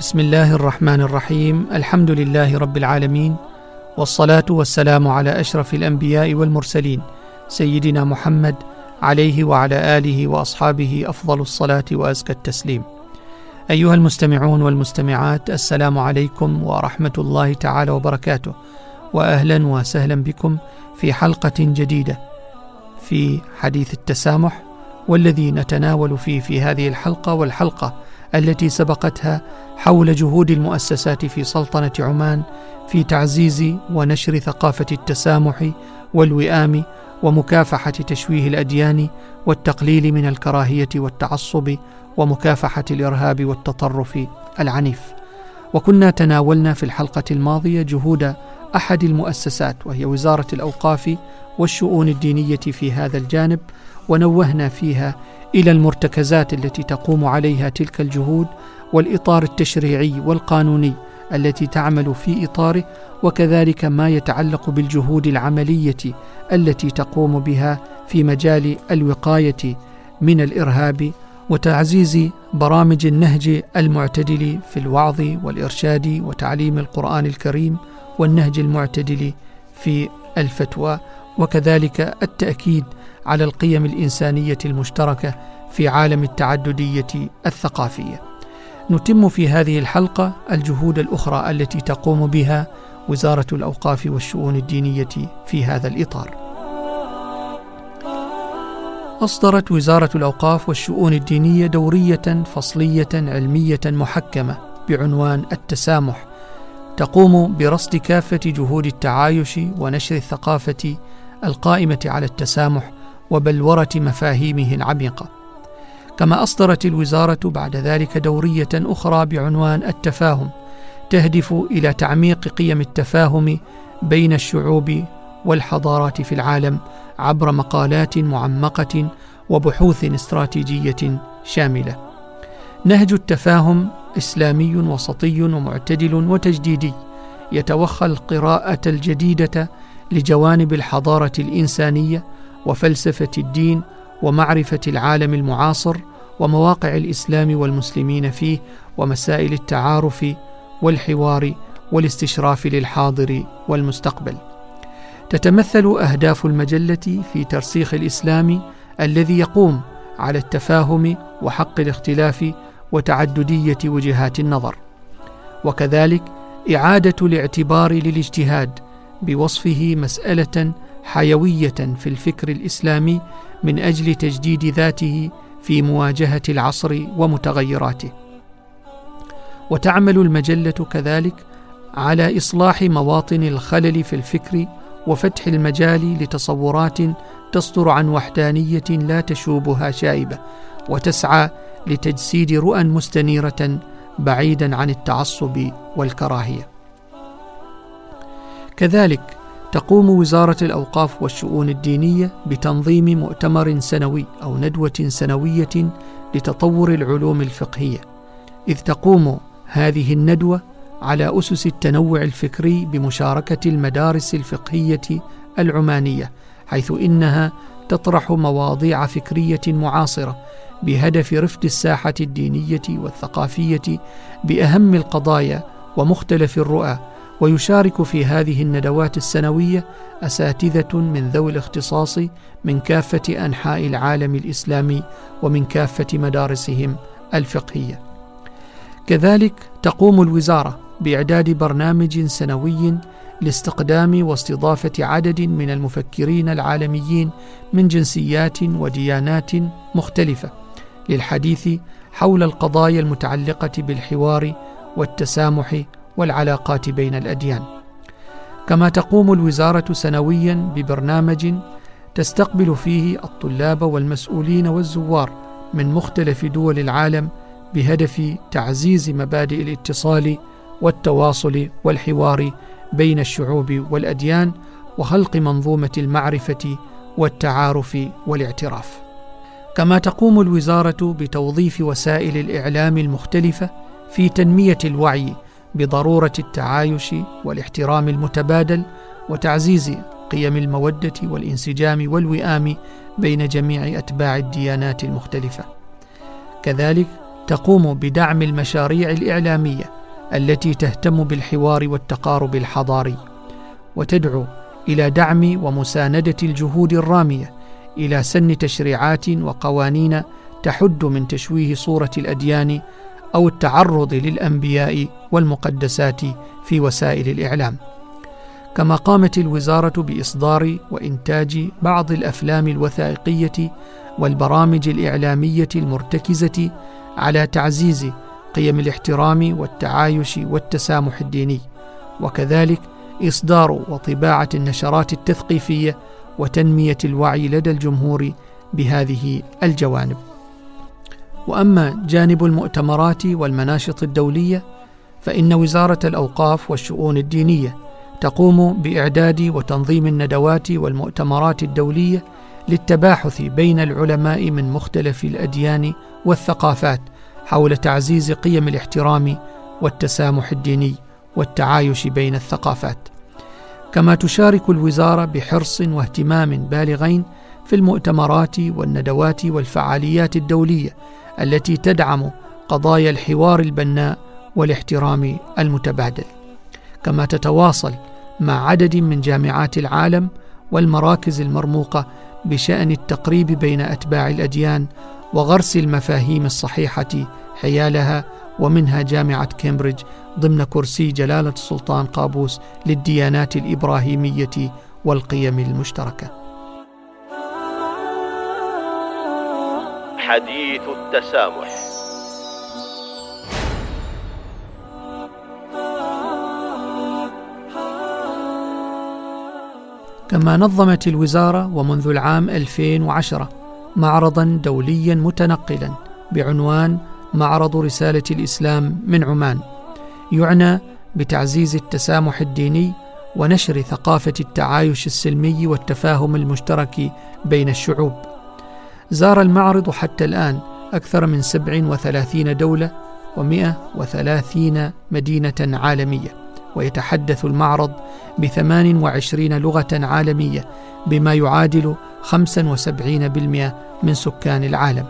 بسم الله الرحمن الرحيم الحمد لله رب العالمين والصلاه والسلام على اشرف الانبياء والمرسلين سيدنا محمد عليه وعلى اله واصحابه افضل الصلاه وازكى التسليم ايها المستمعون والمستمعات السلام عليكم ورحمه الله تعالى وبركاته واهلا وسهلا بكم في حلقه جديده في حديث التسامح والذي نتناول فيه في هذه الحلقة والحلقة التي سبقتها حول جهود المؤسسات في سلطنة عمان في تعزيز ونشر ثقافة التسامح والوئام ومكافحة تشويه الأديان والتقليل من الكراهية والتعصب ومكافحة الإرهاب والتطرف العنيف. وكنا تناولنا في الحلقة الماضية جهود أحد المؤسسات وهي وزارة الأوقاف والشؤون الدينية في هذا الجانب ونوهنا فيها إلى المرتكزات التي تقوم عليها تلك الجهود والإطار التشريعي والقانوني التي تعمل في إطاره وكذلك ما يتعلق بالجهود العملية التي تقوم بها في مجال الوقاية من الإرهاب وتعزيز برامج النهج المعتدل في الوعظ والإرشاد وتعليم القرآن الكريم والنهج المعتدل في الفتوى وكذلك التأكيد على القيم الإنسانية المشتركة في عالم التعددية الثقافية. نتم في هذه الحلقة الجهود الأخرى التي تقوم بها وزارة الأوقاف والشؤون الدينية في هذا الإطار. أصدرت وزارة الأوقاف والشؤون الدينية دورية فصلية علمية محكمة بعنوان التسامح. تقوم برصد كافة جهود التعايش ونشر الثقافة القائمة على التسامح وبلورة مفاهيمه العميقة. كما أصدرت الوزارة بعد ذلك دورية أخرى بعنوان التفاهم تهدف إلى تعميق قيم التفاهم بين الشعوب والحضارات في العالم عبر مقالات معمقة وبحوث استراتيجية شاملة. نهج التفاهم إسلامي وسطي ومعتدل وتجديدي يتوخى القراءة الجديدة لجوانب الحضارة الإنسانية وفلسفة الدين ومعرفة العالم المعاصر ومواقع الإسلام والمسلمين فيه ومسائل التعارف والحوار والاستشراف للحاضر والمستقبل. تتمثل أهداف المجلة في ترسيخ الإسلام الذي يقوم على التفاهم وحق الاختلاف وتعددية وجهات النظر. وكذلك إعادة الاعتبار للاجتهاد بوصفه مسألة حيوية في الفكر الإسلامي من أجل تجديد ذاته في مواجهة العصر ومتغيراته. وتعمل المجلة كذلك على إصلاح مواطن الخلل في الفكر وفتح المجال لتصورات تصدر عن وحدانية لا تشوبها شائبة وتسعى لتجسيد رؤى مستنيرة بعيدا عن التعصب والكراهية. كذلك تقوم وزارة الأوقاف والشؤون الدينية بتنظيم مؤتمر سنوي أو ندوة سنوية لتطور العلوم الفقهية. إذ تقوم هذه الندوة على أسس التنوع الفكري بمشاركة المدارس الفقهية العمانية حيث إنها تطرح مواضيع فكرية معاصرة بهدف رفد الساحة الدينية والثقافية بأهم القضايا ومختلف الرؤى ويشارك في هذه الندوات السنوية أساتذة من ذوي الاختصاص من كافة أنحاء العالم الإسلامي ومن كافة مدارسهم الفقهية. كذلك تقوم الوزارة بإعداد برنامج سنوي لاستقدام واستضافة عدد من المفكرين العالميين من جنسيات وديانات مختلفة للحديث حول القضايا المتعلقة بالحوار والتسامح والعلاقات بين الأديان. كما تقوم الوزارة سنويا ببرنامج تستقبل فيه الطلاب والمسؤولين والزوار من مختلف دول العالم بهدف تعزيز مبادئ الاتصال والتواصل والحوار بين الشعوب والأديان وخلق منظومة المعرفة والتعارف والاعتراف. كما تقوم الوزارة بتوظيف وسائل الإعلام المختلفة في تنمية الوعي بضرورة التعايش والاحترام المتبادل وتعزيز قيم المودة والانسجام والوئام بين جميع أتباع الديانات المختلفة. كذلك تقوم بدعم المشاريع الإعلامية التي تهتم بالحوار والتقارب الحضاري وتدعو إلى دعم ومساندة الجهود الرامية إلى سن تشريعات وقوانين تحد من تشويه صورة الأديان أو التعرض للأنبياء والمقدسات في وسائل الإعلام. كما قامت الوزارة بإصدار وإنتاج بعض الأفلام الوثائقية والبرامج الإعلامية المرتكزة على تعزيز قيم الاحترام والتعايش والتسامح الديني وكذلك إصدار وطباعة النشرات التثقيفية وتنمية الوعي لدى الجمهور بهذه الجوانب. وأما جانب المؤتمرات والمناشط الدولية فإن وزارة الأوقاف والشؤون الدينية تقوم بإعداد وتنظيم الندوات والمؤتمرات الدولية للتباحث بين العلماء من مختلف الأديان والثقافات حول تعزيز قيم الاحترام والتسامح الديني والتعايش بين الثقافات. كما تشارك الوزارة بحرص واهتمام بالغين في المؤتمرات والندوات والفعاليات الدولية التي تدعم قضايا الحوار البناء والاحترام المتبادل. كما تتواصل مع عدد من جامعات العالم والمراكز المرموقة بشأن التقريب بين أتباع الأديان وغرس المفاهيم الصحيحة حيالها ومنها جامعة كامبريدج ضمن كرسي جلالة السلطان قابوس للديانات الإبراهيمية والقيم المشتركة. حديث التسامح. كما نظمت الوزارة ومنذ العام 2010 معرضا دوليا متنقلا بعنوان معرض رسالة الإسلام من عمان. يعنى بتعزيز التسامح الديني ونشر ثقافة التعايش السلمي والتفاهم المشترك بين الشعوب. زار المعرض حتى الآن أكثر من 37 دولة و130 مدينة عالمية ويتحدث المعرض بثمان وعشرين لغة عالمية بما يعادل 75% من سكان العالم.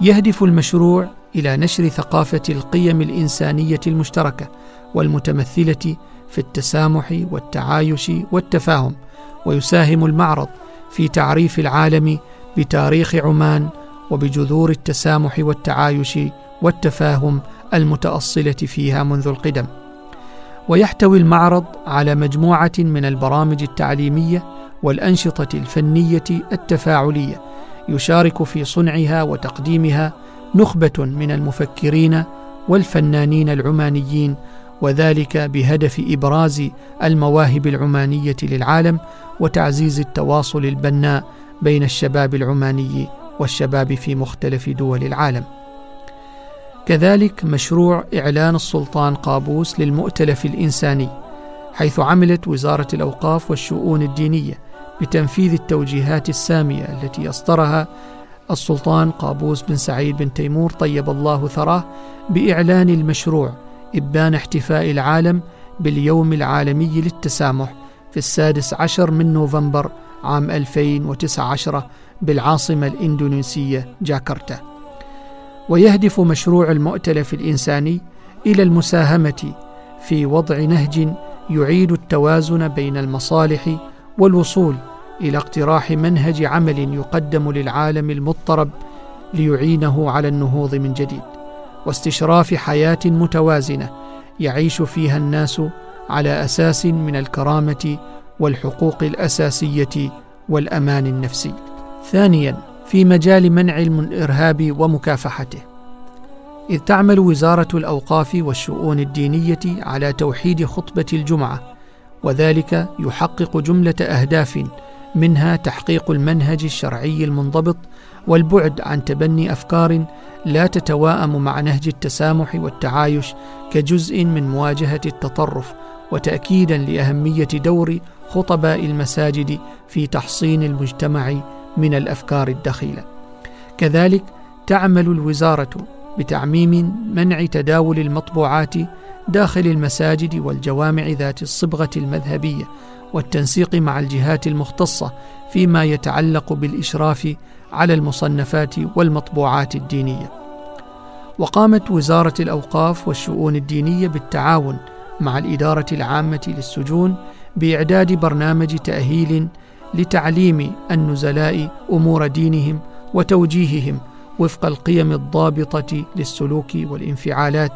يهدف المشروع إلى نشر ثقافة القيم الإنسانية المشتركة والمتمثلة في التسامح والتعايش والتفاهم ويساهم المعرض في تعريف العالم بتاريخ عمان وبجذور التسامح والتعايش والتفاهم المتأصلة فيها منذ القدم. ويحتوي المعرض على مجموعة من البرامج التعليمية والأنشطة الفنية التفاعلية يشارك في صنعها وتقديمها نخبة من المفكرين والفنانين العمانيين وذلك بهدف إبراز المواهب العمانية للعالم وتعزيز التواصل البناء بين الشباب العماني والشباب في مختلف دول العالم. كذلك مشروع إعلان السلطان قابوس للمؤتلف الإنساني حيث عملت وزارة الأوقاف والشؤون الدينية بتنفيذ التوجيهات السامية التي أصدرها السلطان قابوس بن سعيد بن تيمور طيب الله ثراه بإعلان المشروع إبان احتفاء العالم باليوم العالمي للتسامح في السادس عشر من نوفمبر عام 2019 بالعاصمة الإندونيسية جاكرتا. ويهدف مشروع المؤتلف الإنساني إلى المساهمة في وضع نهج يعيد التوازن بين المصالح والوصول إلى اقتراح منهج عمل يقدم للعالم المضطرب ليعينه على النهوض من جديد. واستشراف حياة متوازنة يعيش فيها الناس على أساس من الكرامة والحقوق الأساسية والأمان النفسي. ثانيا في مجال منع الإرهاب ومكافحته. إذ تعمل وزارة الأوقاف والشؤون الدينية على توحيد خطبة الجمعة وذلك يحقق جملة أهداف منها تحقيق المنهج الشرعي المنضبط والبعد عن تبني أفكار لا تتواءم مع نهج التسامح والتعايش كجزء من مواجهة التطرف وتاكيدا لأهمية دور خطباء المساجد في تحصين المجتمع من الأفكار الدخيلة. كذلك تعمل الوزارة بتعميم منع تداول المطبوعات داخل المساجد والجوامع ذات الصبغة المذهبية والتنسيق مع الجهات المختصة فيما يتعلق بالإشراف على المصنفات والمطبوعات الدينية. وقامت وزارة الأوقاف والشؤون الدينية بالتعاون مع الإدارة العامة للسجون بإعداد برنامج تأهيل لتعليم النزلاء أمور دينهم وتوجيههم وفق القيم الضابطة للسلوك والانفعالات.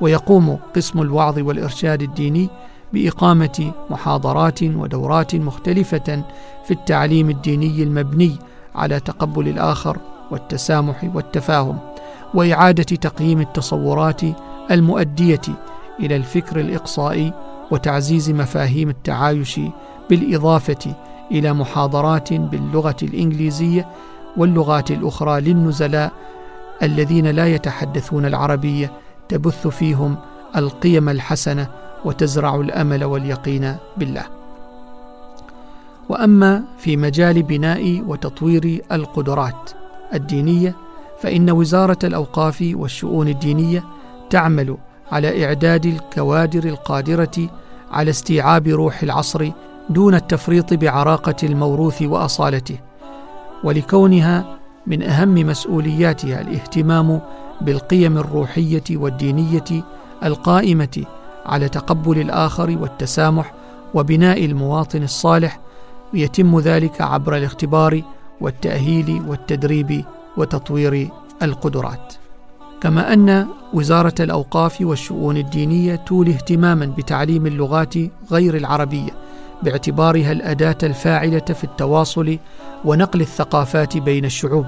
ويقوم قسم الوعظ والإرشاد الديني بإقامة محاضرات ودورات مختلفة في التعليم الديني المبني على تقبل الآخر والتسامح والتفاهم وإعادة تقييم التصورات المؤدية إلى الفكر الإقصائي وتعزيز مفاهيم التعايش بالإضافة إلى محاضرات باللغة الإنجليزية واللغات الأخرى للنزلاء الذين لا يتحدثون العربية تبث فيهم القيم الحسنة وتزرع الأمل واليقين بالله. وأما في مجال بناء وتطوير القدرات الدينية فإن وزارة الأوقاف والشؤون الدينية تعمل على إعداد الكوادر القادرة على استيعاب روح العصر دون التفريط بعراقة الموروث وأصالته ولكونها من أهم مسؤولياتها الاهتمام بالقيم الروحية والدينية القائمة على تقبل الآخر والتسامح وبناء المواطن الصالح يتم ذلك عبر الاختبار والتأهيل والتدريب وتطوير القدرات. كما أن وزارة الأوقاف والشؤون الدينية تولي اهتماما بتعليم اللغات غير العربية باعتبارها الأداة الفاعلة في التواصل ونقل الثقافات بين الشعوب.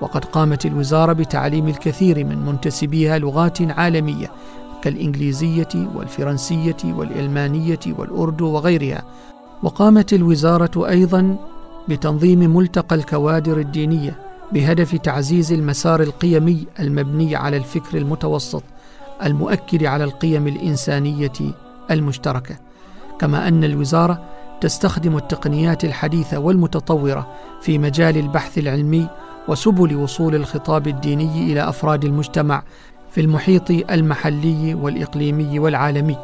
وقد قامت الوزارة بتعليم الكثير من منتسبيها لغات عالمية كالإنجليزية والفرنسية والإلمانية والأردو وغيرها. وقامت الوزارة أيضا بتنظيم ملتقى الكوادر الدينية بهدف تعزيز المسار القيمي المبني على الفكر المتوسط المؤكد على القيم الإنسانية المشتركة. كما أن الوزارة تستخدم التقنيات الحديثة والمتطورة في مجال البحث العلمي وسبل وصول الخطاب الديني إلى أفراد المجتمع في المحيط المحلي والإقليمي والعالمي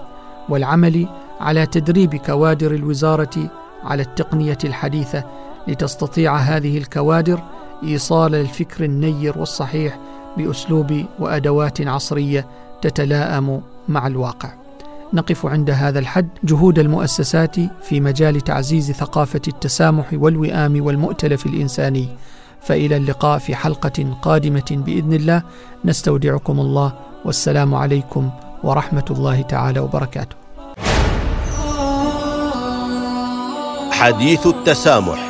والعمل على تدريب كوادر الوزارة على التقنية الحديثة لتستطيع هذه الكوادر إيصال الفكر النير والصحيح بأسلوب وأدوات عصرية تتلائم مع الواقع. نقف عند هذا الحد. جهود المؤسسات في مجال تعزيز ثقافة التسامح والوئام والمؤتلف الإنساني. فإلى اللقاء في حلقة قادمة بإذن الله. نستودعكم الله. والسلام عليكم ورحمة الله تعالى وبركاته. حديث التسامح.